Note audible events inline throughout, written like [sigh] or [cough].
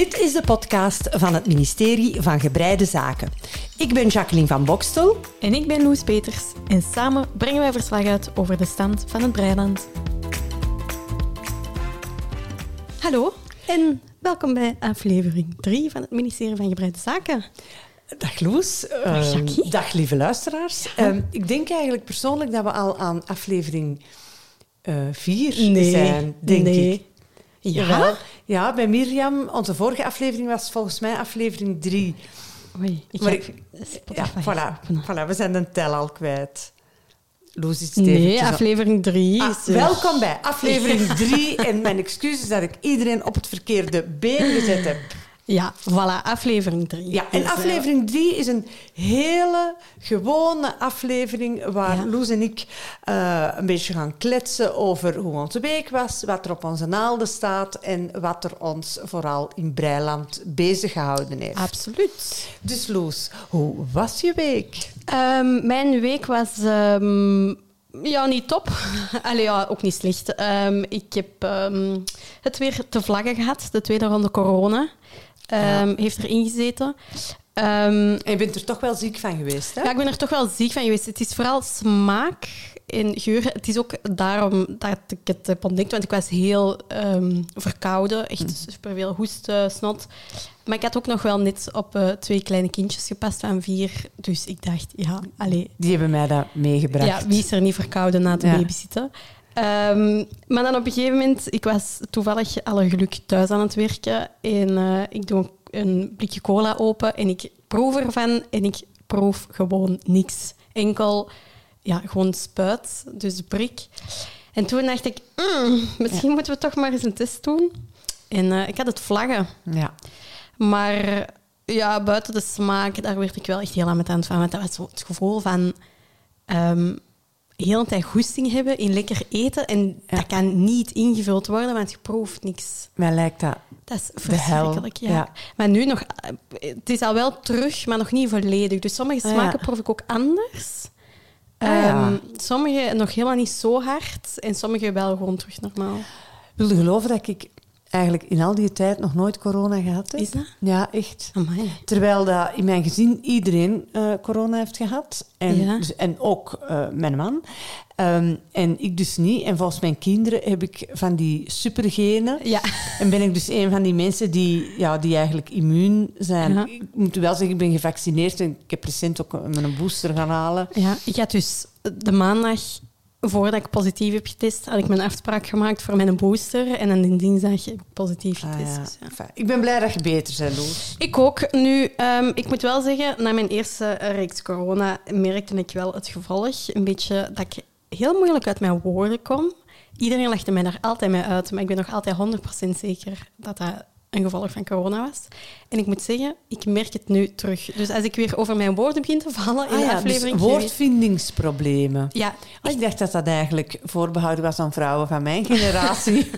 Dit is de podcast van het ministerie van Gebreide Zaken. Ik ben Jacqueline van Bokstel. En ik ben Loes Peters. En samen brengen wij verslag uit over de stand van het Breiland. Hallo en welkom bij aflevering 3 van het ministerie van Gebreide Zaken. Dag Loes. Dag Ehm, dag lieve luisteraars. Ehm, ik denk eigenlijk persoonlijk dat we al aan aflevering 4 zijn, denk nee. ik. Ja? Jawel. Ja, bij Mirjam, onze vorige aflevering was volgens mij aflevering 3. Oei, ik Maar heb ik- Spotify Ja, voilà, voilà, we zijn de tel al kwijt. Loes is Nee, aflevering 3 Ah, er. welkom bij aflevering [laughs] 3. en mijn excuses dat ik iedereen op het verkeerde been gezet heb. Ja, voilà, aflevering 3. Ja, en aflevering 3 is een hele gewone aflevering waar Ja. Loes en ik eh, een beetje gaan kletsen over hoe onze week was, wat er op onze naalden staat en wat er ons vooral in Breiland bezig gehouden heeft. Absoluut. Dus Loes, hoe was je week? Ehm, mijn week was ehm, ja, niet top. [laughs] Allee, ja, ook niet slecht. Ehm, ik heb het weer te vlaggen gehad, de tweede ronde corona. Ehm, Heeft erin gezeten. Ehm, En je bent er toch wel ziek van geweest, hè? ja, ik ben er toch wel ziek van geweest. Het is vooral smaak en geur. Het is ook daarom dat ik het heb ontdekt, want ik was heel ehm, verkouden. Echt superveel hoesten, snot. Maar ik had ook nog wel net op eh, twee kleine kindjes gepast van vier. Dus ik dacht, ja, allee, Die hebben mij dat meegebracht. ja, wie is er niet verkouden na het Ja. babysitten? Ehm, maar dan op een gegeven moment, ik was toevallig alle geluk thuis aan het werken. En eh, ik doe een blikje cola open en ik proef ervan en ik proef gewoon niks. Enkel, ja, gewoon spuit, dus brik. En toen dacht ik, "Mm, misschien moeten we toch maar eens een test doen. En eh, ik had het vlaggen. Ja. Maar ja, buiten de smaak, daar werd ik wel echt heel aan aan van. Want dat was zo het gevoel van ehm heel de tijd goesting hebben in lekker eten. En Ja. dat kan niet ingevuld worden, want je proeft niks. Mij lijkt dat Dat is verschrikkelijk, ja. ja. Maar nu nog... eh, Het is al wel terug, maar nog niet volledig. Dus sommige Ah, smaken proef ik ook anders. Ah. Ehm, sommige nog helemaal niet zo hard. En sommige wel gewoon terug normaal. wilde geloven dat ik eigenlijk in al die tijd nog nooit corona gehad heb. Is dat? Ja, echt. Amai. Terwijl dat in mijn gezin iedereen eh, corona heeft gehad. En, Ja. dus, en ook eh, mijn man. Ehm, en ik dus niet. En volgens mijn kinderen heb ik van die supergenen. Ja. En ben ik dus een van die mensen die, ja, die eigenlijk immuun zijn. Ja. Ik moet wel zeggen, ik ben gevaccineerd. En ik heb recent ook een- een booster gaan halen. Ja, ik had dus de maandag, voordat ik positief heb getest, had ik mijn afspraak gemaakt voor mijn booster. En dan de dinsdag heb ik positief Ah, getest. ja. dus ja. Ik ben blij dat je beter bent, Loes. Ik ook. Nu, ehm, ik moet wel zeggen, na mijn eerste reeks corona merkte ik wel het gevolg. Een beetje dat ik heel moeilijk uit mijn woorden kom. Iedereen legde mij daar altijd mee uit, maar ik ben nog altijd 100% zeker dat dat een gevolg van corona was. En ik moet zeggen, ik merk het nu terug. Dus als ik weer over mijn woorden begin te vallen in Ah ja, aflevering... dus woordvindingsproblemen. Ja, Ah, Ik dacht dat dat eigenlijk voorbehouden was aan vrouwen van mijn generatie.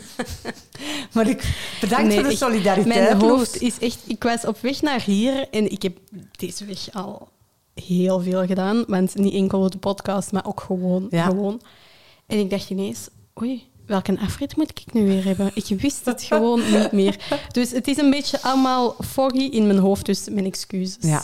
[laughs] maar ik bedankt Nee, voor de ik- solidariteit. Mijn hoofd is echt... Ik was op weg naar hier en ik heb deze weg al heel veel gedaan. Want niet enkel de podcast, maar ook gewoon. Ja. gewoon. En ik dacht ineens, oei, welke afrit moet ik nu weer hebben? Ik wist het gewoon niet meer. Dus het is een beetje allemaal foggy in mijn hoofd, dus mijn excuses. Ja.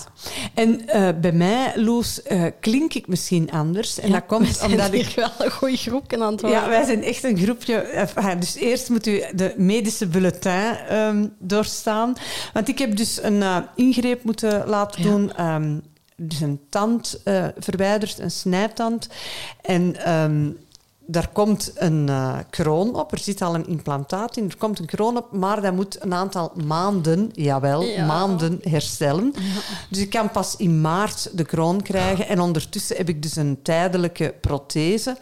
En eh, bij mij, Loes, eh, klink ik misschien anders. En Ja, dat komt omdat ik... wel een goeie groepje aan het worden. Ja, wij zijn echt een groepje. Enfin, Dus eerst moet u de medische bulletin ehm, doorstaan. Want ik heb dus een eh, ingreep moeten laten Ja. doen. ehm, dus een tand eh, verwijderd, een snijtand. En ehm, daar komt een eh, kroon op. Er zit al een implantaat in. Er komt een kroon op, maar dat moet een aantal maanden, jawel, Ja. maanden herstellen. Dus ik kan pas in maart de kroon krijgen. En ondertussen heb ik dus een tijdelijke prothese.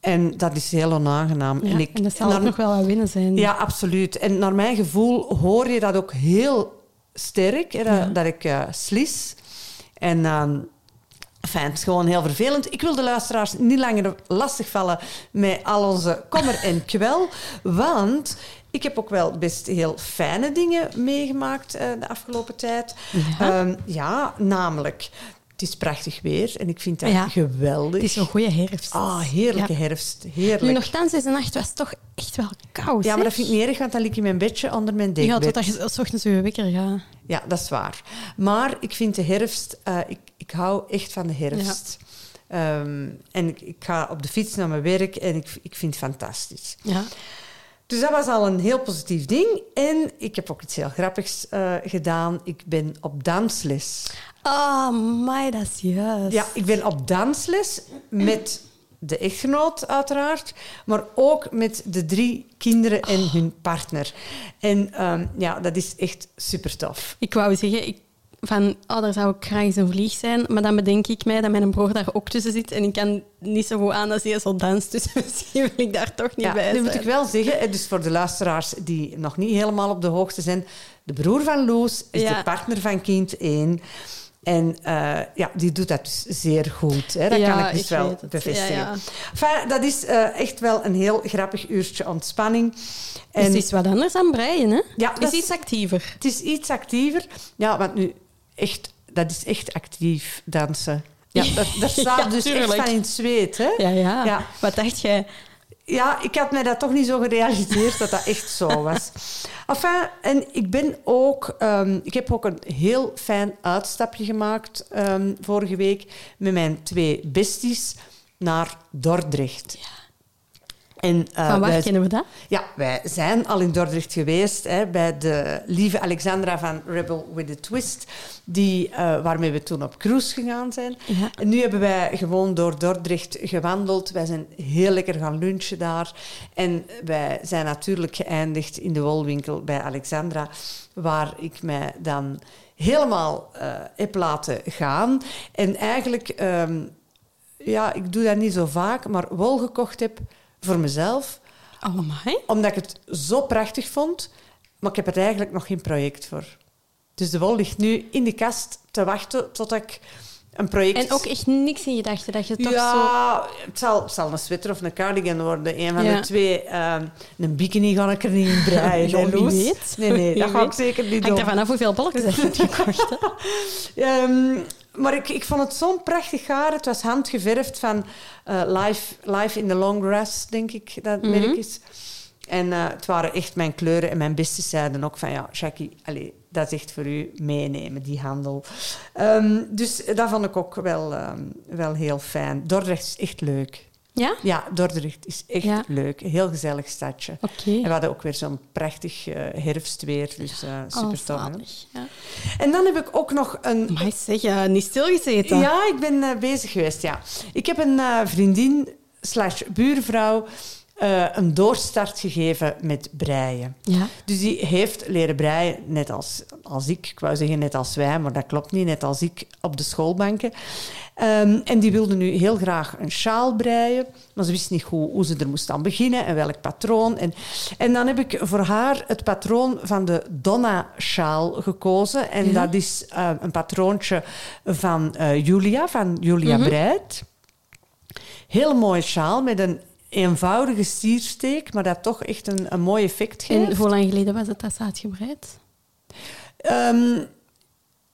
En dat is heel onaangenaam. Ja, en, ik, en dat zal nog wel aan winnen zijn. Ja, absoluut. En naar mijn gevoel hoor je dat ook heel sterk, hè, dat, ik eh, slis. En ehm Fijn, het is gewoon heel vervelend. Ik wil de luisteraars niet langer lastigvallen met al onze kommer en kwel. Want ik heb ook wel best heel fijne dingen meegemaakt eh, de afgelopen tijd. Ja? Ehm, ja, namelijk... het is prachtig weer en ik vind dat Ja. geweldig. Het is een goede herfst. Ah, heerlijke Ja. herfst. Heerlijk. Nu, nogthans, deze nacht was toch echt wel koud. ja, maar dat vind ik niet erg, want dan lig ik in mijn bedje onder mijn Ja, dekbed. totdat je s ochtends je wekker gaat. Ja, dat is waar. Maar ik vind de herfst... eh, ik, ik hou echt van de herfst. Ehm, en ik, ik ga op de fiets naar mijn werk en ik, ik vind het fantastisch. Ja. Dus dat was al een heel positief ding. En ik heb ook iets heel grappigs eh, gedaan. Ik ben op dansles. Oh, my, dat is juist. Ja, ik ben op dansles met de echtgenoot uiteraard, maar ook met de drie kinderen en hun partner. En ehm, ja, dat is echt super tof. Ik wou zeggen, ik, van, oh, daar zou ik graag eens een vlieg zijn. Maar dan bedenk ik mij dat mijn broer daar ook tussen zit. En ik kan niet zo goed aan als hij zo danst. Dus [laughs] misschien wil ik daar toch niet Ja, bij nu zijn. moet ik wel zeggen, dus voor de luisteraars die nog niet helemaal op de hoogte zijn, de broer van Loes is Ja. de partner van kind 1. En eh, ja, die doet dat dus zeer goed. Hè. Dat Ja, kan ik dus ik wel bevestigen. Ja, ja. Enfin, dat is eh, echt wel een heel grappig uurtje ontspanning. Dus het is wat anders dan breien, hè? Ja, Het is iets actiever. Het is iets actiever. Ja, want nu echt, dat is echt actief dansen. Ja, [laughs] dat, dat staat dus echt van in het zweet. Hè? Ja, ja. Ja. Wat dacht jij? Ja, ik had mij dat toch niet zo gerealiseerd dat dat echt zo was. Enfin, en ik ben ook... ehm, ik heb ook een heel fijn uitstapje gemaakt ehm, vorige week met mijn twee besties naar Dordrecht. En, eh, Van waar wij- kennen we dat? ja, wij zijn al in Dordrecht geweest hè, bij de lieve Alexandra van Rebel with a Twist, die, eh, waarmee we toen op cruise gegaan zijn. Ja. En nu hebben wij gewoon door Dordrecht gewandeld. Wij zijn heel lekker gaan lunchen daar. En wij zijn natuurlijk geëindigd in de wolwinkel bij Alexandra, waar ik mij dan helemaal eh, heb laten gaan. En eigenlijk, ehm, ja, ik doe dat niet zo vaak, maar wol gekocht heb voor mezelf Oh, my. omdat ik het zo prachtig vond, maar ik heb er eigenlijk nog geen project voor. Dus de wol ligt nu in de kast te wachten tot ik een project... En ook echt niks in gedachten dat je toch zo... ja, het, zal, het zal een sweater of een cardigan worden. Een van Ja. de twee. Ehm, een bikini ga ik er niet in breien. [laughs] Loes? Nee, nee, Wie dat ga ik zeker niet Hangt doen. er vanaf hoeveel je hebt gekocht. [laughs] Maar ik, ik vond het zo'n prachtig haar. Het was handgeverfd van eh, life, life in the Long Grass, denk ik dat het Mhm. merk is. En eh, het waren echt mijn kleuren. En mijn beste zeiden ook van... Ja, Jackie, allee, dat is echt voor u meenemen, die handel. Ehm, dus dat vond ik ook wel, ehm, wel heel fijn. Dordrecht is echt leuk. Ja? Ja, Dordrecht is echt Ja. leuk. Een heel gezellig stadje. Oké. En we hadden ook weer zo'n prachtig eh, herfstweer. Dus eh super Oh, tof. hè. zalig. Ja. En dan heb ik ook nog een Maar zeg, je niet stilgezeten? ja, ik ben eh, bezig geweest, ja. Ik heb een eh, vriendin slash buurvrouw eh, een doorstart gegeven met breien. Ja. Dus die heeft leren breien, net als, als ik. Ik wou zeggen net als wij, maar dat klopt niet. Net als ik op de schoolbanken. Ehm, en die wilde nu heel graag een sjaal breien. Maar ze wist niet goed hoe ze er moest aan beginnen en welk patroon. En, en dan heb ik voor haar het patroon van de Donna-sjaal gekozen. En Ja. dat is eh, een patroontje van eh, Julia, van Julia Mhm. Breit. Heel mooie sjaal met een eenvoudige stiersteek, maar dat toch echt een, een mooi effect geeft. En hoe lang geleden was het dat ze had gebreid? Ehm,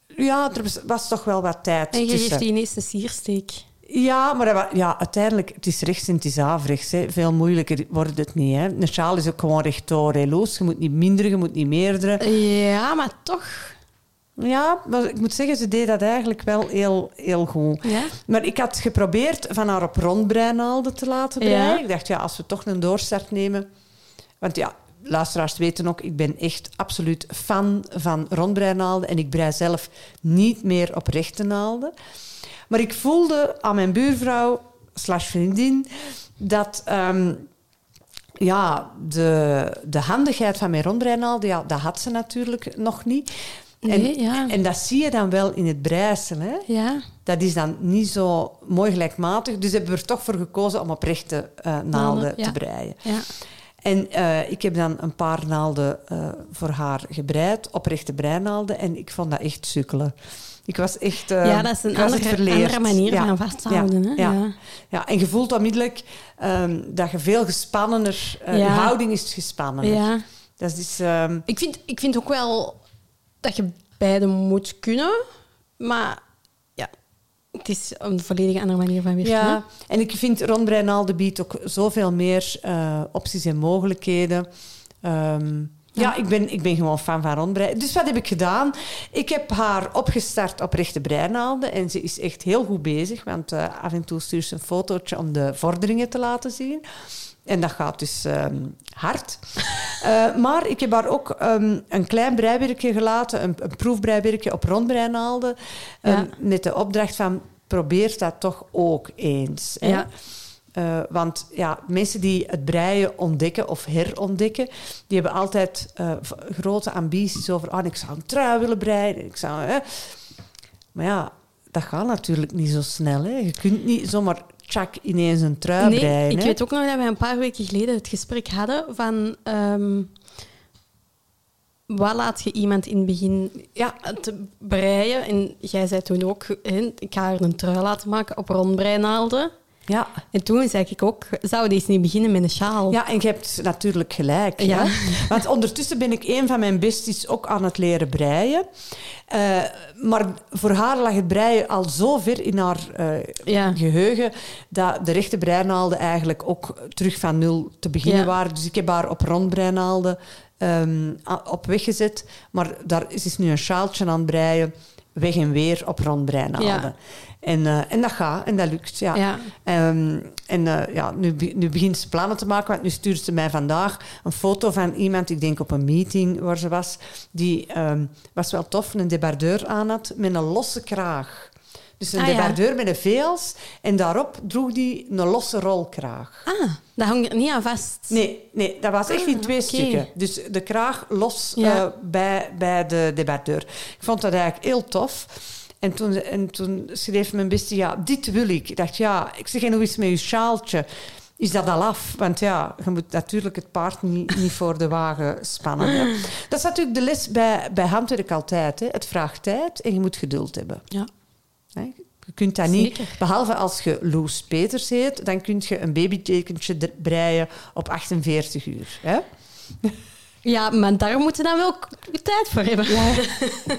ja, er was, was toch wel wat tijd En je tussen. geeft die ineens siersteek. Ja, maar dat ja, uiteindelijk, het is rechts en het is averechts. Hè. Veel moeilijker wordt het niet. Hè. Een sjaal is ook gewoon rechtdoor. Hè. Loos, je moet niet minderen, je moet niet meerdere. Ja, maar toch. Ja, maar ik moet zeggen, ze deed dat eigenlijk wel heel, heel goed. Ja. Maar ik had geprobeerd van haar op rondbreinaalden te laten breien. Ja. Ik dacht, ja, als we toch een doorstart nemen... Want ja, luisteraars weten ook, ik ben echt absoluut fan van rondbreinaalden. En ik brei zelf niet meer op rechte naalden. Maar ik voelde aan mijn buurvrouw, slash vriendin, dat... ehm, ja, de, de handigheid van mijn rondbreinaalden, ja, dat had ze natuurlijk nog niet. En, ja. en dat zie je dan wel in het breisel. Hè? Ja. Dat is dan niet zo mooi gelijkmatig. Dus hebben we er toch voor gekozen om op rechte eh, naalden ja. te breien. Ja. En eh, ik heb dan een paar naalden eh, voor haar gebreid, oprechte breinaalden. En ik vond dat echt sukkelen. Ik was echt... ja, dat is een andere, manier Ja. van vasthouden. Ja, Hè? ja. Ja. Ja, en je voelt onmiddellijk ehm, dat je veel gespannener... Ja. Je houding is gespannener. Ja. Dat is... ehm, Ik, vind, ik vind ook wel dat je beide moet kunnen. Maar ja, Het is een volledig andere manier van werken. Ja, en ik vind Ron Breinaalde biedt ook zoveel meer eh, opties en mogelijkheden. Ehm, ja, Ja. ik, ben, ik ben gewoon fan van Ron Brein. Dus wat heb ik gedaan? Ik heb haar opgestart op rechte breinaalden. En ze is echt heel goed bezig. Want eh, af en toe stuurt ze een fotootje om de vorderingen te laten zien. En dat gaat dus ehm, hard. Eh, maar ik heb haar ook ehm, een klein breiwerkje gelaten. Een, een proefbreiwerkje op rondbreinaalden. Ja. Ehm, met de opdracht van probeer dat toch ook eens. Hè? Ja. Eh, want ja, mensen die het breien ontdekken of herontdekken, die hebben altijd eh, grote ambities over, ah, ik zou een trui willen breien. Ik zou, hè. Maar ja, dat gaat natuurlijk niet zo snel. Hè. Je kunt niet zomaar tjak ineens een trui Nee, breien. ik hè. weet ook nog dat wij een paar weken geleden het gesprek hadden van... ehm, wat laat je iemand in het begin Ja, te breien? En jij zei toen ook, hè, ik ga haar een trui laten maken op rondbreinaalden. Ja. En toen zei ik ook, zou deze niet beginnen met een sjaal? ja, en je hebt natuurlijk gelijk. Ja. hè. [laughs] Want ondertussen ben ik een van mijn besties ook aan het leren breien. Eh, maar voor haar lag het breien al zo ver in haar eh, Ja. geheugen dat de rechte breinaalden eigenlijk ook terug van nul te beginnen Ja. waren. Dus ik heb haar op rondbreinaalden a- op weg gezet. Maar daar is is nu een sjaaltje aan het breien, weg en weer op rondbreinaalden. Ja. En, eh, en dat gaat en dat lukt. Ja. Ja. Ehm, en eh, ja, nu, nu begint ze plannen te maken, want nu stuurt ze mij vandaag een foto van iemand, ik denk op een meeting waar ze was, die ehm, was wel tof, een debardeur aan had met een losse kraag. Dus een Ah, ja. debardeur met een veels en daarop droeg die een losse rolkraag. Ah, dat hangt niet aan vast. Nee, nee, dat was echt in Ah, twee stukken. Dus de kraag los Ja. eh, bij, bij de debardeur. Ik vond dat eigenlijk heel tof. En toen, en toen schreef mijn beste, ja, dit wil ik. Ik dacht, ja, ik zeg, en hoe is met je sjaaltje? Is dat al af? Want ja, je moet natuurlijk het paard niet, niet voor de wagen spannen. Hè. [laughs] Dat is natuurlijk de les bij, bij handwerk altijd. Hè. Het vraagt tijd en je moet geduld hebben. Ja. Hè. Je kunt dat niet, Zeker. behalve als je Loes Peters heet, dan kun je een babytekentje breien op 48 uur. Hè? ja, maar daar moeten we dan wel tijd voor hebben.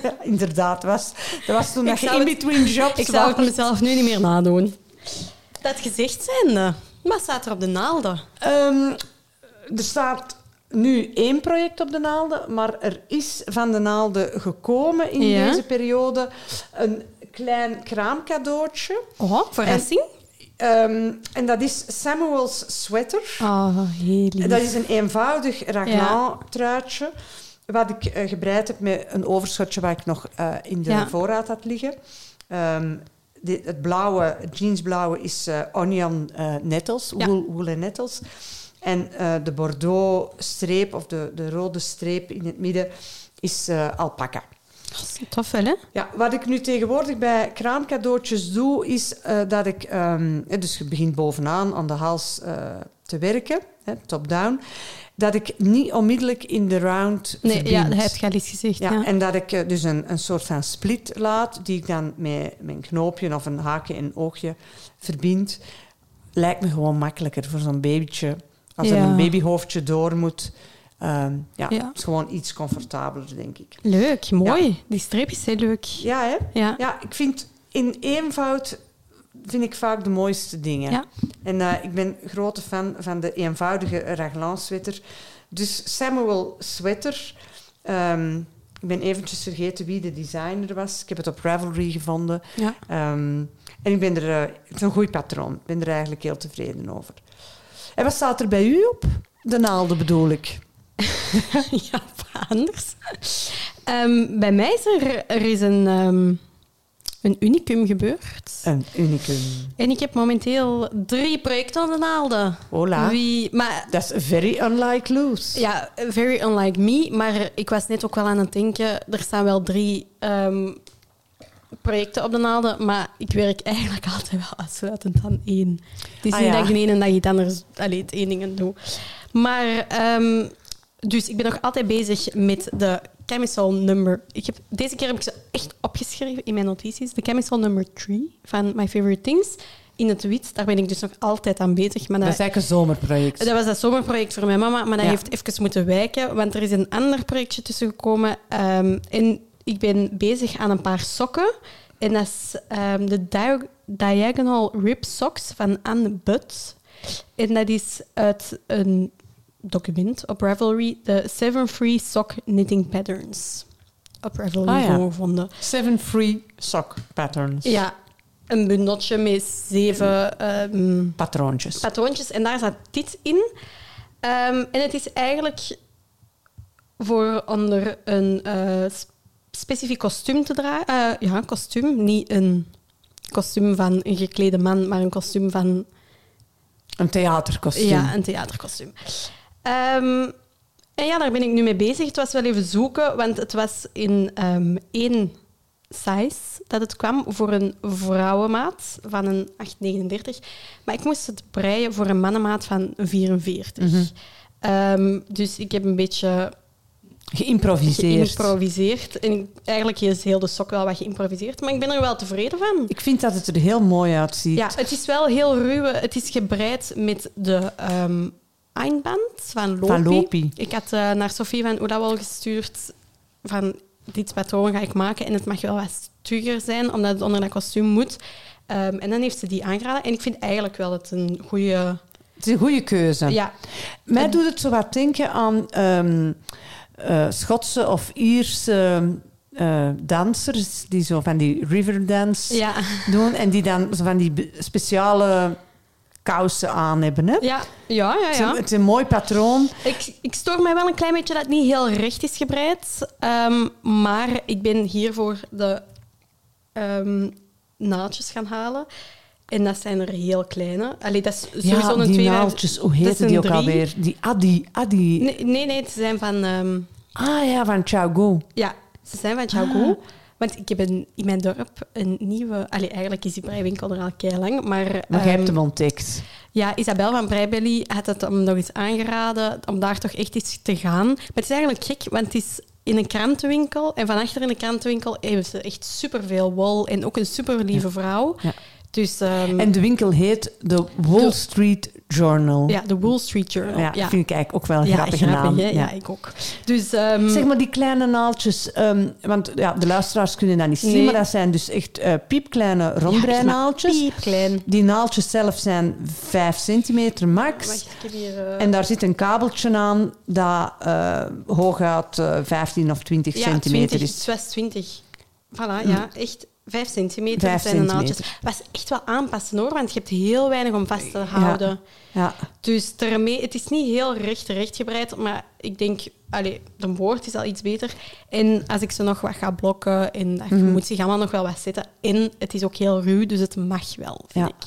Ja, inderdaad. Dat was, dat was toen Ik dat je in het- between jobs Ik zou het mezelf nu niet meer nadoen. Dat gezegd zijnde, wat staat er op de naalden? Ehm, er staat nu één project op de naalden, maar er is van de naalden gekomen in Ja. deze periode een klein kraamcadeautje. Oh, verrassing. Ehm, en dat is Samuel's sweater. Oh, heel lief. Dat is een eenvoudig raglan-truitje. Wat ik eh, gebreid heb met een overschotje wat ik nog eh, in de Ja. voorraad had liggen. Ehm, dit- het blauwe, jeansblauwe is eh, onion nettles, Ja. wool, wool en nettles. En de bordeaux streep, of de, de rode streep in het midden, is alpaca. Tof wel, hè? Ja, wat ik nu tegenwoordig bij kraamcadeautjes doe, is eh, dat ik... ehm, eh, dus je begint bovenaan aan de hals eh, te werken, top-down. Dat ik niet onmiddellijk in de round Nee, verbind. ja, dat heb je al eens gezegd. Ja, Ja, En dat ik eh, dus een, een soort van split laat, die ik dan met, een knoopje of een haakje en oogje verbind. Lijkt me gewoon makkelijker voor zo'n babytje. Als er een babyhoofdje door moet. Ehm, ja, Ja. het is gewoon iets comfortabeler, denk ik. Leuk, mooi. Die streep is heel leuk. Ja, hè? Ja. Ja, ik vind in eenvoud vind ik vaak de mooiste dingen. Ja. En eh, ik ben grote fan van de eenvoudige raglan sweater. Dus Samuel Sweater. ehm, ik ben eventjes vergeten wie de designer was. Ik heb het op Ravelry gevonden. Ja. Ehm, en ik ben er... eh, het is een goed patroon. Ik ben er eigenlijk heel tevreden over. En wat staat er bij u op? De naalden bedoel ik. [laughs] ja, anders. Ehm, bij mij is er, er is een, ehm, een unicum gebeurd. Een unicum. En ik heb momenteel drie projecten aan de naalden. Hola. Wie, maar is very unlike loose. ja, very unlike me. Maar ik was net ook wel aan het denken, er staan wel drie ehm, projecten op de naalden, maar ik werk eigenlijk [laughs] altijd wel uitsluitend aan één. Het is Ah, niet ja. dat ik de ene dag iets anders, allee, het één ding doe. Maar, dus ik ben nog altijd bezig met de chemical number... Ik heb, deze keer heb ik ze echt opgeschreven in mijn notities. De chemical number 3 van My Favorite Things. In het wit, daar ben ik dus nog altijd aan bezig. Maar Dat dat, is eigenlijk een zomerproject. dat was dat zomerproject voor mijn mama, maar dat Ja. heeft even moeten wijken, want er is een ander projectje tussen gekomen. Ehm, en ik ben bezig aan een paar sokken En dat is ehm, de Dia- Diagonal Rib Socks van Anne Butt. En dat is uit een document op Ravelry, de Seven Free Sock Knitting Patterns. Op Ravelry Ah, ja. gevonden. Seven free sock patterns. Ja, een bundeltje met zeven ehm, Patroontjes. patroontjes. En daar zat dit in. Ehm, en het is eigenlijk voor onder een eh, specifiek kostuum te dragen. Eh, ja, kostuum. Niet een kostuum van een geklede man, maar een kostuum van Een theaterkostuum. ja, een theaterkostuum. Ehm, en ja, daar ben ik nu mee bezig. Het was wel even zoeken, want het was in ehm, één size dat het kwam voor een vrouwenmaat van een 8,39. Maar ik moest het breien voor een mannenmaat van 44. Ehm, dus ik heb een beetje Geïmproviseerd. geïmproviseerd. En eigenlijk is heel de sok wel wat geïmproviseerd, maar ik ben er wel tevreden van. Ik vind dat het er heel mooi uitziet. Ja, het is wel heel ruw. Het is gebreid met de van Lopi. Van Lopi. Ik had eh, naar Sophie van Oedawal gestuurd van dit patroon ga ik maken en het mag wel wat stugger zijn, omdat het onder dat kostuum moet. Ehm, en dan heeft ze die aangeraden. En ik vind eigenlijk wel dat het een goede... Het is een goede keuze. Ja, Mij doet het zo wat denken aan ehm, eh, Schotse of Ierse eh, dansers die zo van die riverdance ja. doen en die dan zo van die speciale kousen aan hebben. Hè? Ja, ja, ja. Het, is een, ja. het is een mooi patroon. Ik, ik stoor mij wel een klein beetje dat het niet heel recht is gebreid. Ehm, maar ik ben hiervoor de ehm, naaldjes gaan halen. En dat zijn er heel kleine. Allee, dat is sowieso Ja, een die twee... naaltjes, hoe heette die ook drie. alweer? Die Adi. Adi. Nee, nee, nee, ze zijn van... ehm, Ah ja, van Chago. ja, ze zijn van Xiaogu. Want ik heb een, in mijn dorp een nieuwe... Allee, eigenlijk is die breiwinkel er al kei lang, maar... Maar ehm, jij hebt hem ontdekt. Ja, Isabel van Breibelly had het hem nog eens aangeraden om daar toch echt eens te gaan. Maar het is eigenlijk gek, want het is in een krantenwinkel. En van achter in de krantenwinkel hebben ze echt superveel wol en ook een super lieve vrouw. Ja. Dus ehm, En de winkel heet de Wall Street Journal. ja, de Wall Street Journal. Ja, ja. vind ik eigenlijk ook wel een Ja, grappige grappig, naam. Ja. ik ook. Dus ehm, Zeg maar die kleine naaltjes, ehm, want ja, de luisteraars kunnen dat niet zien, Nee. maar dat zijn dus echt eh, piepkleine rondbreinaaltjes. piepklein. Die naaltjes zelf zijn 5 centimeter max. Wacht, ik heb hier... eh, En daar zit een kabeltje aan dat eh, hooguit eh, 15 of 20 ja, centimeter 20, is. Het was 20. Voilà, ja, echt 5 centimeter Vijf zijn de naaldjes. was echt wel aanpassen hoor, want je hebt heel weinig om vast te houden. Ja. Dus daarmee, het is niet heel recht recht gebreid, maar ik denk, allee, de woord is al iets beter. En als ik ze nog wat ga blokken, en dat Mhm. moet zich allemaal nog wel wat zetten. En het is ook heel ruw, dus het mag wel, vind Ja. ik.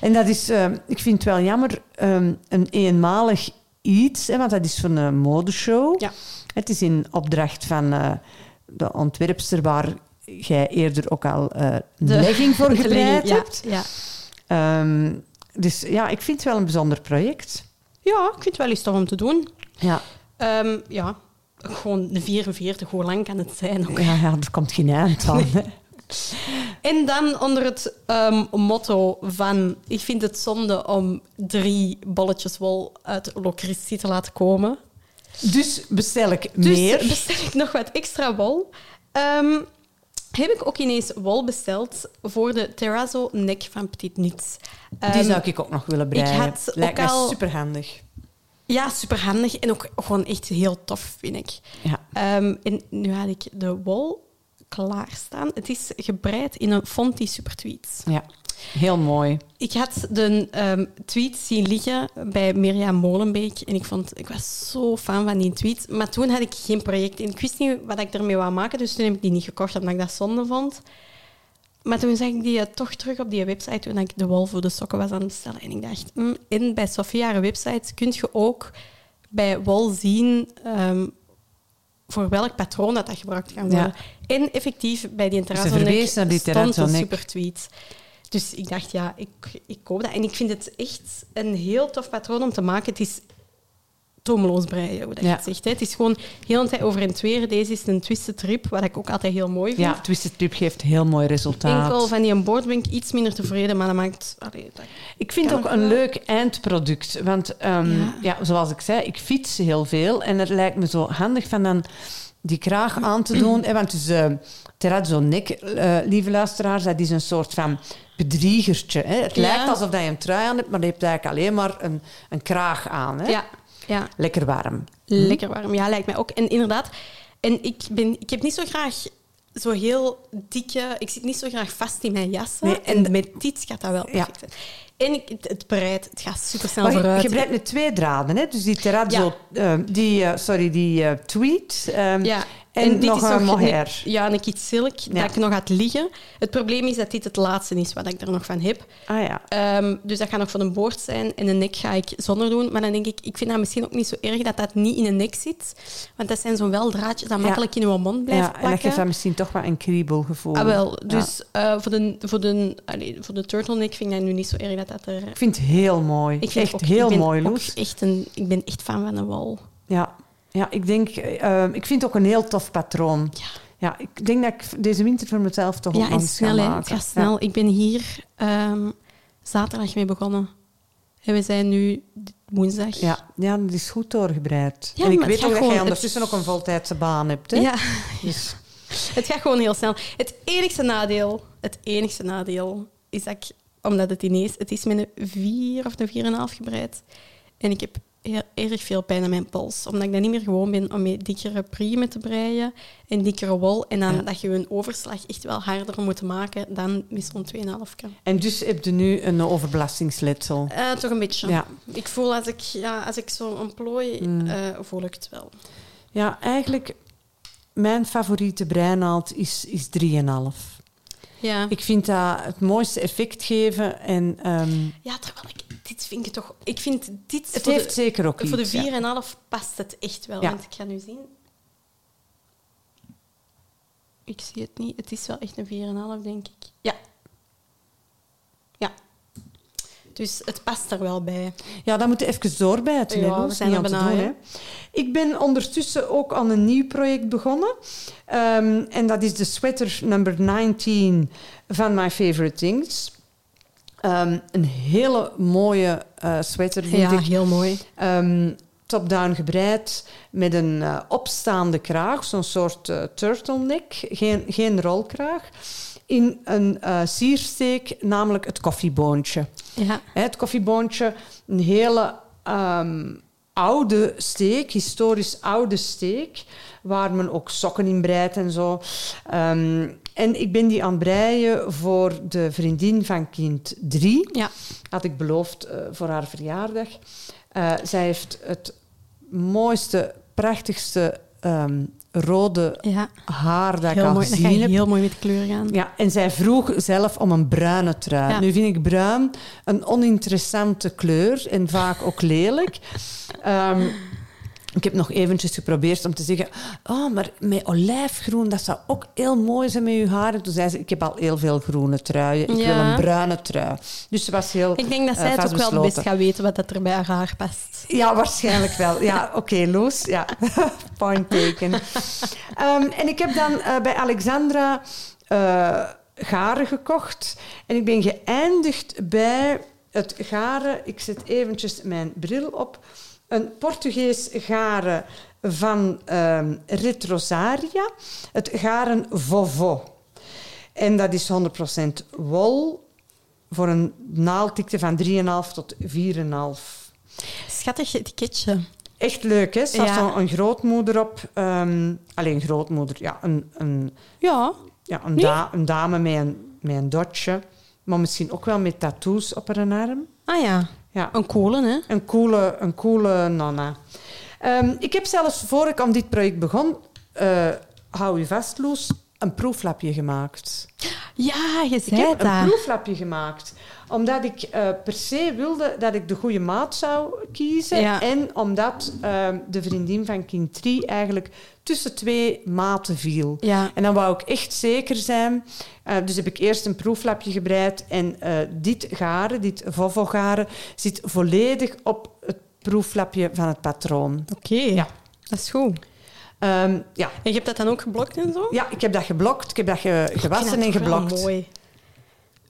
En dat is, eh, ik vind het wel jammer, ehm, een eenmalig iets, hè, want dat is van een modeshow. Ja. Het is in opdracht van eh, de ontwerpster waar jij eerder ook al eh De- legging voor de [laughs] gebreid legging, ja, hebt. Ja. Ehm, dus ja, ik vind het wel een bijzonder project. ja, ik vind het wel eens tof om te doen. Ja, Ehm, ja, gewoon de 44, hoe lang kan het zijn? ook? ja, ja er komt geen eind aan. hè. En dan onder het ehm, motto van... Ik vind het zonde om drie bolletjes wol uit Locristi te laten komen. Dus bestel ik Dus meer. bestel ik nog wat extra wol. Ehm, heb ik ook ineens wol besteld voor de Terrazzo nek van Petit Knits. Die Ehm, zou ik ook nog willen breien. had Lijkt ook al- superhandig. Ja, superhandig en ook gewoon echt heel tof, vind ik. Ja. Ehm, en nu had ik de wol klaarstaan. Het is gebreid in een Fonty Super Tweets. ja, heel mooi. Ik had de ehm, tweet zien liggen bij Mirjam Molenbeek en ik, vond, ik was zo fan van die tweet. Maar toen had ik geen project en ik wist niet wat ik ermee wou maken, dus toen heb ik die niet gekocht omdat ik dat zonde vond. Maar toen zag ik die eh, toch terug op die website toen ik de wol voor de sokken was aan het bestellen. En ik dacht, mm, en bij Sophia haar website kun je ook bij wol zien ehm, voor welk patroon dat, dat gebruikt kan worden. En effectief bij die verwees terrazzo naar die stond een super tweet. Dus ik dacht, ja, ik, ik koop dat. En ik vind het echt een heel tof patroon om te maken. Het is tomeloos breien, hoe dat je Ja. het zegt. Hè. Het is gewoon heel een tijd over en twee. Deze is een twisted trip, wat ik ook altijd heel mooi vind. Ja, Twisted Trip geeft heel mooi resultaat. Enkel van die een ben ik iets minder tevreden, maar dat maakt... Allee, dat- Ik vind Kan ook een wel. leuk eindproduct. Want ehm, Ja. ja. zoals ik zei, ik fiets heel veel. En het lijkt me zo handig van dan die kraag aan te doen. hè, want dus, uh, terrazzo nek, eh, lieve luisteraars, dat is een soort van bedriegertje. Hè. Het Ja. lijkt alsof je een trui aan hebt, maar je hebt eigenlijk alleen maar een, een kraag aan. Hè. Ja, ja. Lekker warm. Lekker warm. Ja, lijkt mij ook. En inderdaad, en ik, ben, ik heb niet zo graag zo heel dikke... Ik zit niet zo graag vast in mijn jassen. Nee, en en- met dit gaat dat wel Ja. perfect zijn. En ik, het, breidt, het gaat super snel vooruit. je breidt met twee draden, hè? Dus die terrazzo, eh, die, eh, sorry, die eh, tweed ehm, Ja. En, nog een mohair. een- Ja, een silk Ja. dat ik nog had liggen. Het probleem is dat dit het laatste is wat ik er nog van heb. Ah ja. Ehm, dus dat gaat nog voor een boord zijn. En een nek ga ik zonder doen. Maar dan denk ik, ik vind dat misschien ook niet zo erg dat dat niet in een nek zit. Want dat zijn zo'n wel draadjes dat Ja. makkelijk in uw mond blijven ja, en dat plakken. geeft dan misschien toch wel een kriebelgevoel. Ah, wel. Dus eh, voor, de, voor, de, allee, voor de turtleneck vind ik dat nu niet zo erg dat dat er... Ik vind het heel mooi. Ik vind echt ook- heel ik ben mooi, Loes. Echt een, ik ben echt fan van een wal. Ja. Ja, ik denk... eh, ik vind het ook een heel tof patroon. Ja. Ja, ik denk dat ik deze winter voor mezelf toch Ja, nog en ga snel, maken. Het gaat snel. Ik ben hier ehm, zaterdag mee begonnen. En we zijn nu woensdag. Ja. Ja, dat is goed doorgebreid. Ja, en ik weet ook dat jij ondertussen ook een voltijdse baan hebt. Hè? Ja, Dus, [laughs] het gaat gewoon heel snel. Het enigste nadeel, het enigste nadeel is dat ik, omdat het ineens, het is met een 4 of een 4,5 gebreid. En ik heb heel erg veel pijn aan mijn pols. Omdat ik dan niet meer gewoon ben om met dikkere priemen te breien en dikkere wol. En dan Ja. dat je een overslag echt wel harder moet maken dan met zo'n 2,5. en dus heb je nu een overbelastingsletsel. Eh, toch een beetje. Ja. Ik voel als ik, ja, als ik zo ontplooi, Mm. voel ik het wel. Ja, eigenlijk... Mijn favoriete breinaald is, is 3,5. Ja. Ik vind dat het mooiste effect geven. En ehm, ja, terwijl ik... Dit vind ik toch... Ik vind dit... het voor heeft de, zeker ook Voor de iets. ja. 4,5 past het echt wel. Ja. Want ik ga nu zien... Ik zie het niet. Het is wel echt een 4,5, denk ik. Ja. Ja. Dus het past er wel bij. Ja, dat moet je even doorbijten. Ja, we zijn niet er aan te doen, hè. hè. Ik ben ondertussen ook aan een nieuw project begonnen. Ehm, en dat is de sweater number 19 van My Favorite Things. Ehm, een hele mooie eh, sweater, vind Ja, ik. heel mooi. Ehm, top-down gebreid met een eh, opstaande kraag, zo'n soort eh, turtleneck, geen, geen rolkraag. In een siersteek, namelijk het koffieboontje. Ja. Het koffieboontje, een hele ehm, oude steek, historisch oude steek, waar men ook sokken in breidt en zo. En ik ben die aan breien voor de vriendin van kind 3. Ja. Had ik beloofd eh, voor haar verjaardag. Eh, zij heeft het mooiste, prachtigste ehm, rode Ja. haar dat ik Heel al mooi. Dat gezien heb. heel mooi met kleur gaan. Ja, en zij vroeg zelf om een bruine trui. Ja. Nu vind ik bruin een oninteressante kleur en vaak ook lelijk. [laughs] Ehm, ik heb nog eventjes geprobeerd om te zeggen... Oh, maar met olijfgroen, dat zou ook heel mooi zijn met je haar. En toen zei ze, ik heb al heel veel groene truien. Ik Ja. wil een bruine trui. Dus ze was heel Ik denk dat eh, zij het ook wel best gaat weten wat dat er bij haar haar past. Ja, waarschijnlijk wel. Ja, [laughs] oké, Loes. Ja, [laughs] point taken. Ehm, en ik heb dan eh, bij Alexandra eh, garen gekocht. En ik ben geëindigd bij het garen... Ik zet eventjes mijn bril op. Een Portugees garen van ehm Retrosaria. Het garen Vovo. En dat is 100% wol voor een naaldikte van 3,5 tot 4,5. Schattig etiketje. Echt leuk, hè? Er staat Ja. zo'n een grootmoeder op. ehm, alleen grootmoeder, ja. Een, een, Ja. ja, een, Nee? da- een dame met een, met een dotje. Maar misschien ook wel met tattoos op haar arm. Ah ja. Ja, Een kolen, hè? een coole, een coole nonna. Ehm, ik heb zelfs, voor ik aan dit project begon... eh, hou je vast, Loes, een proeflapje gemaakt. Ja, je Ik zei heb een proeflapje gemaakt. Omdat ik eh, per se wilde dat ik de goede maat zou kiezen. Ja. En omdat ehm, de vriendin van kind 3 eigenlijk tussen twee maten viel. Ja. En dan wou ik echt zeker zijn. Eh, dus heb ik eerst een proeflapje gebreid. En eh, dit garen, dit Vovo-garen, zit volledig op het proeflapje van het patroon. Oké. Ja. Dat is goed. Ehm, ja. En je hebt dat dan ook geblokt en zo? ja, ik heb dat geblokt. Ik heb dat ge- gewassen en geblokt. mooi.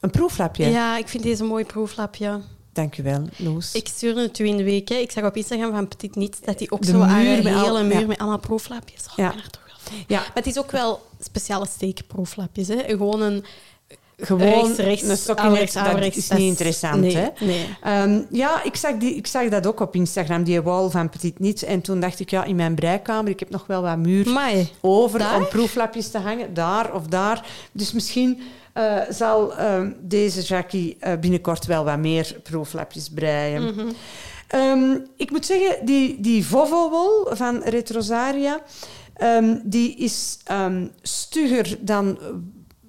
Een proeflapje. Ja. ik vind deze een mooi proeflapje. Dank u wel, Loes. Ik stuurde het u in de week. Hè. Ik zag op Instagram van Petit Niets dat hij ook De zo muur al- hele muur ja. met allemaal proeflapjes. Oh, Ja. Er toch wel Ja, Maar het is ook wel speciale steekproeflapjes. Hè? Gewoon een gewoon rechts, rechts, een stok in averechts, het- dat is niet interessant, nee, hè? Nee. Ehm, ja, ik zag, die, ik zag dat ook op Instagram, die wall van Petit Niets. En toen dacht ik, ja, in mijn breikamer, ik heb nog wel wat muur over Daar? om proeflapjes te hangen, daar of daar. Dus misschien eh, zal ehm, deze Jackie eh, binnenkort wel wat meer proeflapjes breien. Mhm. Ehm, ik moet zeggen, die, die Vovo-wol van Retrosaria, die is stugger dan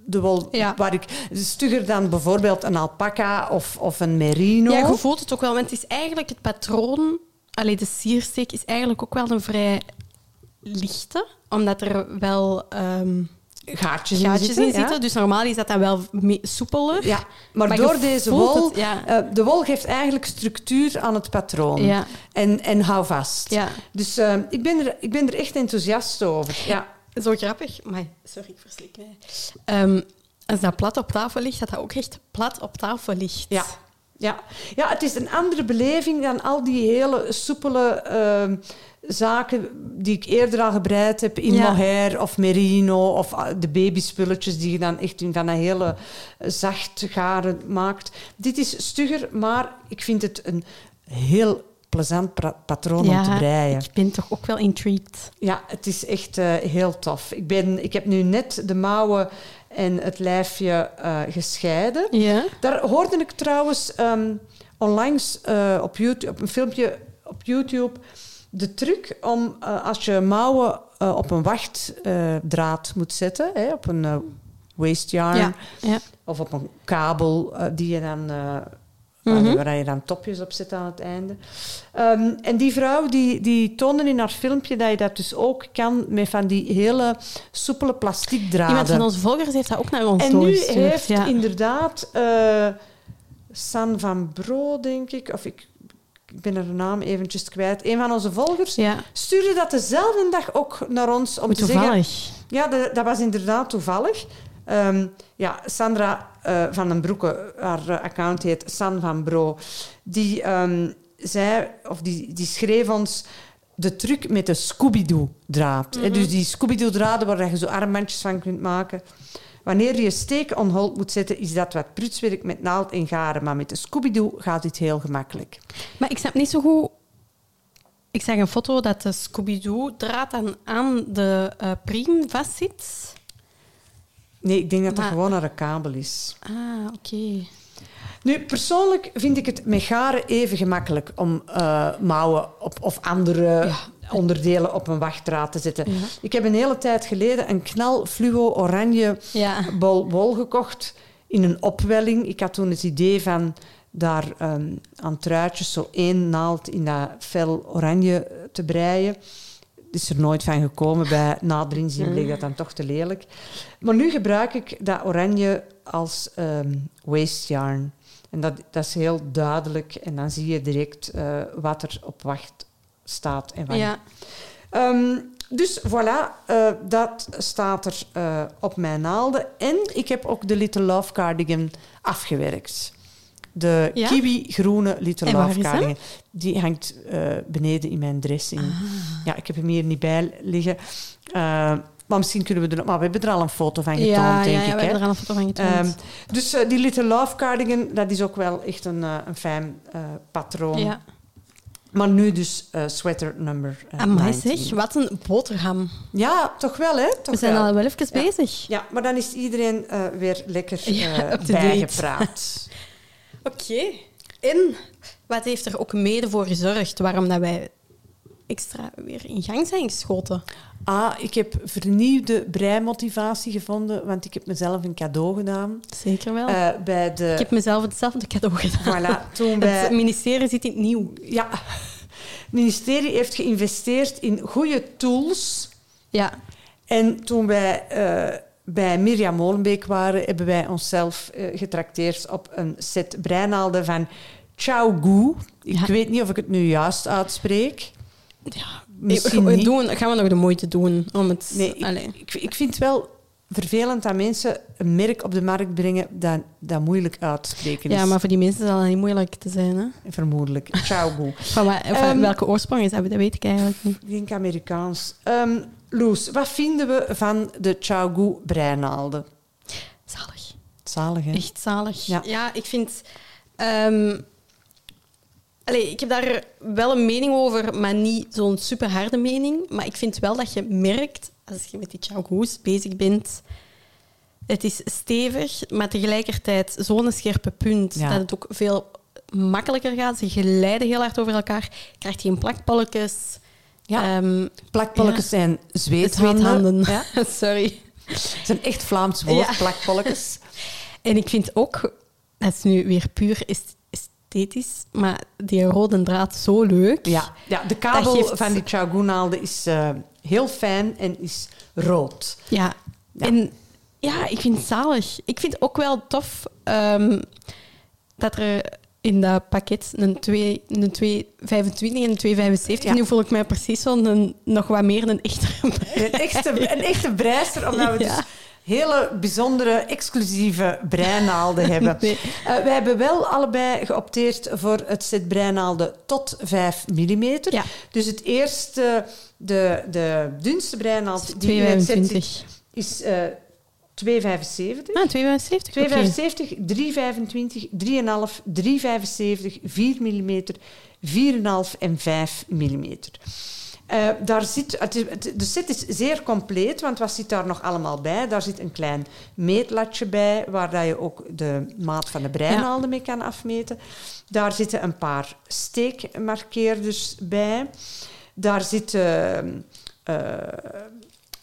de wol Ja. waar ik... Stugger dan bijvoorbeeld een alpaca of, of een merino. Ja, je voelt het ook wel, want het is eigenlijk het patroon... Allee, de siersteek is eigenlijk ook wel een vrij lichte, omdat er wel ehm, gaatjes, in zitten. in ja. zitten. Dus normaal is dat dan wel soepeler. Ja, maar, door deze wol... het, ja. eh, de wol geeft eigenlijk structuur aan het patroon. Ja. En, en hou vast. Ja. Dus eh, ik, ben er, ik ben er echt enthousiast over. Ja. Zo grappig. Maar sorry, ik verslik mij. Ehm, als dat plat op tafel ligt, dat dat ook echt plat op tafel ligt. Ja. Ja. ja, het is een andere beleving dan al die hele soepele ehm, zaken die ik eerder al gebreid heb in Ja. mohair of merino of ah, de babyspulletjes die je dan echt in van een hele zacht garen maakt. Dit is stugger, maar ik vind het een heel plezant patroon om te breien. ik ben toch ook wel intrigued. Ja, het is echt eh, heel tof. Ik, ben, ik heb nu net de mouwen en het lijfje eh, gescheiden. Ja. Daar hoorde ik trouwens ehm, onlangs eh, op, YouTube, op een filmpje op YouTube de truc om als je mouwen op een wachtdraad moet zetten, hè, op een waste yarn Ja. ja. of op een kabel die je dan, Mhm. waar je dan topjes op zet aan het einde. Ehm, en die vrouw die, die toonde in haar filmpje dat je dat dus ook kan met van die hele soepele plastic draden. Iemand van onze volgers heeft dat ook naar ons En nu heeft ja. inderdaad eh, San van Bro, denk ik, of ik, ik ben haar naam eventjes kwijt, een van onze volgers, Ja, stuurde dat dezelfde dag ook naar ons om Hoe te zeggen... toevallig. Ja, dat was inderdaad toevallig. Ehm, ja, Sandra eh, van den Broeke, haar eh, account heet San van Bro, die ehm, zei, of die, die schreef ons de truc met de Scooby-Doo-draad. Dus die Scooby-Doo-draden waar je zo armbandjes van kunt maken. Wanneer je steek on hold moet zetten, is dat wat prutswerk met naald en garen. Maar met de Scooby-Doo gaat dit heel gemakkelijk. Maar ik snap niet zo goed... Ik zag een foto dat de Scooby-Doo-draad dan aan de eh priem vastzit. Nee, ik denk dat dat gewoon naar een kabel is. Ah, oké. Nu, persoonlijk vind ik het met garen even gemakkelijk om eh, mouwen op, of andere onderdelen op een wachtdraad te zetten. Ja. Ik heb een hele tijd geleden een knal fluo oranje Ja. bol wol gekocht in een opwelling. Ik had toen het idee van daar ehm, aan truitjes zo één naald in dat fel oranje te breien. Is er nooit van gekomen. Bij nader inzien bleek dat dan toch te lelijk. Maar nu gebruik ik dat oranje als ehm waste yarn. En dat, dat is heel duidelijk. En dan zie je direct eh, wat er op wacht staat en Ja. Ehm, dus voilà, eh, dat staat er eh, op mijn naalden. En ik heb ook de Little Love Cardigan afgewerkt. De Ja? kiwi-groene Little Love? Cardigan. Die hangt eh, beneden in mijn dressing. Ja, ik heb hem hier niet bij liggen. Eh, maar misschien kunnen we er... Maar we hebben er al een foto van getoond, Ja, denk ja, ja, ik. we hebben er al een foto van getoond. Ehm, dus eh, die Little Love Cardigan, dat is ook wel echt een, een fijn patroon. ja. Maar nu dus sweater number uh, Amai zeg, wat een boterham. Ja, toch wel, hè? Toch We zijn wel. al wel even Ja. bezig. Ja, maar dan is iedereen weer lekker Ja, bijgepraat. [laughs] Oké. En wat heeft er ook mede voor gezorgd waarom dat wij extra weer in gang zijn geschoten? ah, ik heb vernieuwde breimotivatie gevonden, want ik heb mezelf een cadeau gedaan. Zeker wel. Eh, bij de... ik heb mezelf hetzelfde cadeau [laughs] gedaan. Voilà, toen Het ministerie zit in het nieuw. Ja, het ministerie heeft geïnvesteerd in goede tools. Ja. En toen wij eh, bij Mirjam Molenbeek waren, hebben wij onszelf eh, getrakteerd op een set breinaalden van Chao Gu. Ik Ja. weet niet of ik het nu juist uitspreek. ja. Misschien we, doen, gaan we nog de moeite doen om het... Nee, ik, ik, ik vind het wel vervelend dat mensen een merk op de markt brengen dat, dat moeilijk uit te spreken is. Ja, maar voor die mensen zal dat niet moeilijk te zijn. Hè? Vermoedelijk. Chao Gu. [laughs] Van wa- van Ehm, welke oorsprong is dat? Dat weet ik eigenlijk niet. Ik denk Amerikaans. Ehm, Loes, wat vinden we van de Chaogu breinaalden? Zalig. Zalig, hè? Echt zalig. Ja. Ja, ik vind... ehm, allee, ik heb daar wel een mening over, maar niet zo'n super harde mening. Maar ik vind wel dat je merkt, als je met die Chaogoes bezig bent... Het is stevig, maar tegelijkertijd zo'n scherpe punt Ja. dat het ook veel makkelijker gaat. Ze glijden heel hard over elkaar. Je krijgt geen plakpolletjes. Ja. Plakpolletjes Ja. zijn zweethanden. zweethanden. [laughs] Ja, [laughs] Sorry. het is een echt Vlaams woord, Ja. plakpolletjes. [laughs] En ik vind ook, dat is nu weer puur est- esthetisch, maar die rode draad zo leuk. Ja, ja de kabel geeft- van die Chaogu-naalden is eh, heel fijn en is rood. Ja. Ja. En ja, ik vind het zalig. Ik vind ook wel tof ehm, dat er in dat pakket een 2, een 225 en een 275. Ja. Nu voel ik mij precies zo'n een- nog wat meer een echte. [laughs] Een echte, een echte breister, omdat we Ja. dus hele bijzondere, exclusieve breinaalden [laughs] hebben. Nee. Eh, wij hebben wel allebei geopteerd voor het set breinaalden tot 5 mm. Ja. Dus het eerste, de, de dunste breinaald die in het set zit, 225. is eh 2,75. Ah, 275? 2,75, 3,25, 3,5, 3,75, 4 mm, 4,5 en 5 mm. Eh, daar zit, het, is- het- de set is zeer compleet, want wat zit daar nog allemaal bij? Daar zit een klein meetlatje bij, waar dat je ook de maat van de breinaalden mee kan afmeten. Daar zitten een paar steekmarkeerders bij. Daar zitten eh,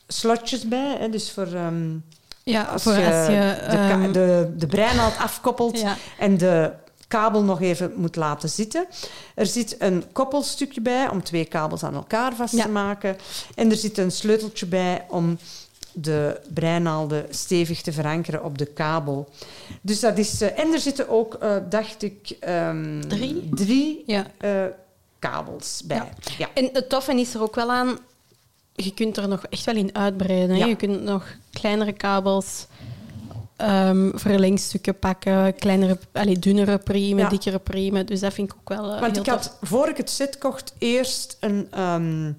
slotjes bij, hè, dus voor... ehm, Ja, als voor je, als je... de, ehm, de, de breinaald afkoppelt ja. en de kabel nog even moet laten zitten. Er zit een koppelstukje bij om twee kabels aan elkaar vast Ja. te maken. En er zit een sleuteltje bij om de breinaalden stevig te verankeren op de kabel. Dus dat is... eh, en er zitten ook, eh, dacht ik... ehm, Drie? drie ja. eh, kabels bij. Ja. En het toffe is er ook wel aan, je kunt er nog echt wel in uitbreiden. Ja. Je kunt nog kleinere kabels, ehm, verlengstukken pakken, kleinere, allee, dunnere priemen, Ja. dikkere priemen. Dus dat vind ik ook wel eh, Want ik tof. had, voor ik het set kocht, eerst een ehm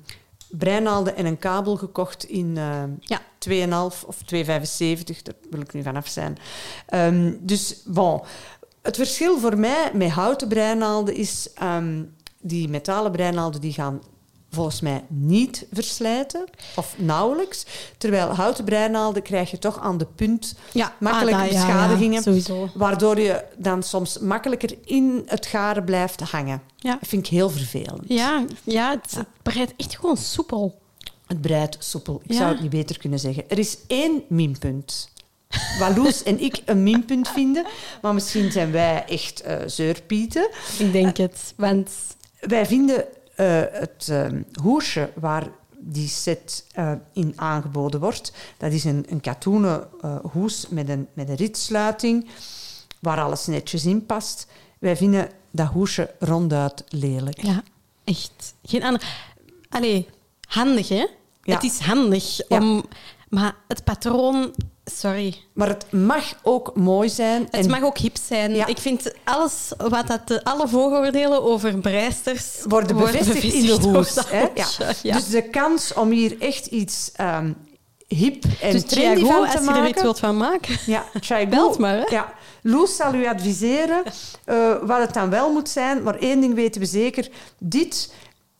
breinaalden en een kabel gekocht in eh Ja. 2,5 of 2,75. Daar wil ik nu vanaf zijn. Ehm, dus, bon. Het verschil voor mij met houten breinaalden is... die metalen breinaalden die gaan volgens mij niet verslijten. Of nauwelijks. Terwijl houten breinaalden krijg je toch aan de punt ja, makkelijke ah, ja, ja, beschadigingen. sowieso. Waardoor je dan soms makkelijker in het garen blijft hangen. Ja. Dat vind ik heel vervelend. Ja, ja, het, het breidt echt gewoon soepel. Het breidt soepel. Ik Ja. zou het niet beter kunnen zeggen. Er is één minpunt. Wat Loes en ik een minpunt vinden. Maar misschien zijn wij echt eh, zeurpieten. Ik denk het. Want Wij vinden eh, het eh, hoesje waar die set eh, in aangeboden wordt, dat is een, een katoenen eh, hoes met een, met een ritsluiting, waar alles netjes in past. Wij vinden dat hoesje ronduit lelijk. ja, echt. Geen ander. Allee, handig hè? Ja. Het is handig Ja. om. Maar het patroon, sorry. Maar het mag ook mooi zijn. Het en mag ook hip zijn. Ja. Ik vind alles wat dat, de- alle vooroordelen over breisters worden bevestigd in de hoes. hè? Ja. Dus de kans om hier echt iets ehm, hip en Dus trendy Thiago, van te als je er maken... iets wilt van maken. Ja, Chai [laughs] Belt maar, hè. Ja, Loes zal u adviseren [laughs] eh, wat het dan wel moet zijn. Maar één ding weten we zeker. Dit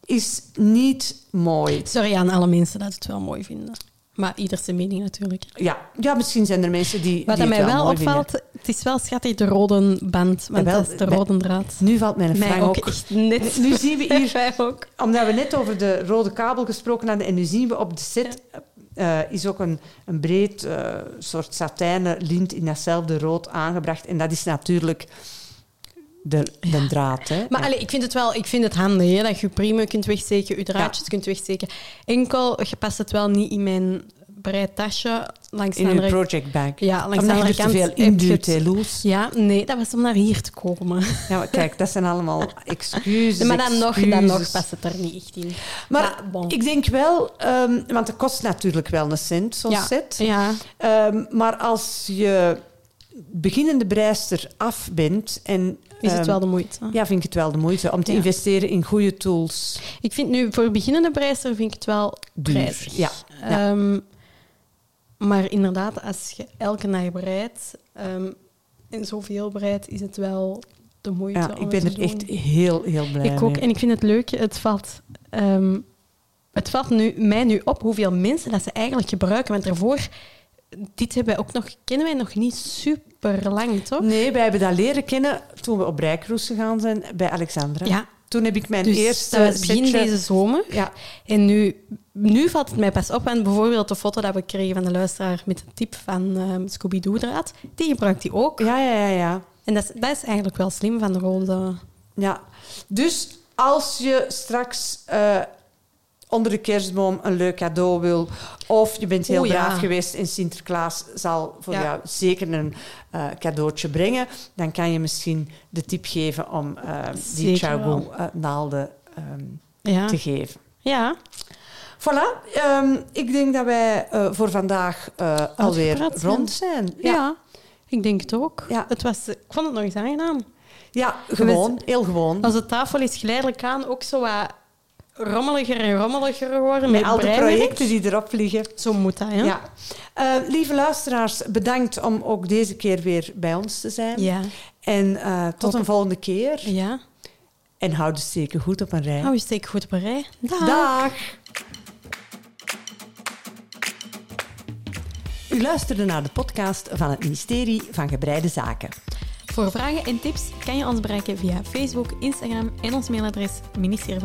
is niet mooi. Sorry aan alle mensen dat het wel mooi vinden. Maar ieder zijn mening natuurlijk. Ja, ja misschien zijn er mensen die, Wat die het mij wel opvalt, het is wel schattig de rode band. Want dat is de bij- rode draad. Nu valt mijn Mij frank ook ook. echt net. Nu zien we [laughs] hier ook. Omdat we net over de rode kabel gesproken hadden en nu zien we op de set eh, is ook een, een breed eh, soort satijnen lint in datzelfde rood aangebracht. En dat is natuurlijk de, de draad. Hè? Maar Ja. ik vind het wel ik vind het handig hè, dat je priemen kunt wegsteken, je draadjes kunt wegsteken. Enkel, je past het wel niet in mijn breed tasje. Langs de in andere project bag. Ja, langs de Omdat je andere er kant veel induwt, het- hè, Loes. Ja, nee, dat was om naar hier te komen. Ja, maar kijk, dat zijn allemaal [laughs] excuses. maar dan nog, dan nog past het er niet echt in. Maar bon. ik denk wel, ehm, want het kost natuurlijk wel een cent, zo'n ja, set. Ja, Ehm, maar als je beginnende breister af bent en... is het ehm, wel de moeite. Ja, vind ik het wel de moeite om te Ja. investeren in goede tools. Ik vind nu, voor beginnende prijzer vind ik het wel Duur, prijzig. ja, ja. Ehm, maar inderdaad, als je elke dag breidt ehm, en zoveel breidt, is het wel de moeite Ja, om ik ben te er doen. echt heel, heel blij Ik ook. mee. En ik vind het leuk, het valt, het valt nu, mij nu op hoeveel mensen dat ze eigenlijk gebruiken. Want daarvoor, dit hebben wij ook nog, kennen wij nog niet super lang, toch? Nee, wij hebben dat leren kennen toen we op Rijkroes gegaan zijn bij Alexandra. Ja. Toen heb ik mijn Dus eerste dat was begin setje- deze zomer. Ja, En nu, nu valt het mij pas op. En bijvoorbeeld de foto dat we kregen van de luisteraar met de tip van ehm Scooby-Doo-draad, die gebruikt die ook. ja, ja, ja. ja. En dat is, dat is eigenlijk wel slim van de rode. Ja, dus als je straks eh, onder de kerstboom een leuk cadeau wil, of je bent heel ja. braaf geweest en Sinterklaas zal voor Ja. jou zeker een eh, cadeautje brengen, dan kan je misschien de tip geven om eh, die Chago eh, naalden ehm, Ja. te geven. Ja. Voilà, ehm, ik denk dat wij voor vandaag alweer zijn. rond zijn. ja. ik denk het ook. Ja. Het was, ik vond het nog eens aangenaam. ja gewoon, heel gewoon. Onze tafel is geleidelijk aan ook zo wat rommeliger en rommeliger geworden. Met Met al de breiwerk. projecten die erop liggen. Zo moet dat, ja. Ja. Eh, lieve luisteraars, bedankt om ook deze keer weer bij ons te zijn. Ja. En eh, tot een volgende keer. ja. En houd de steken goed op een rij. Hou je steek goed op een rij. Dag. Dag. U luisterde naar de podcast van het ministerie van Gebreide Zaken. Voor vragen en tips kan je ons bereiken via Facebook, Instagram en ons mailadres ministerie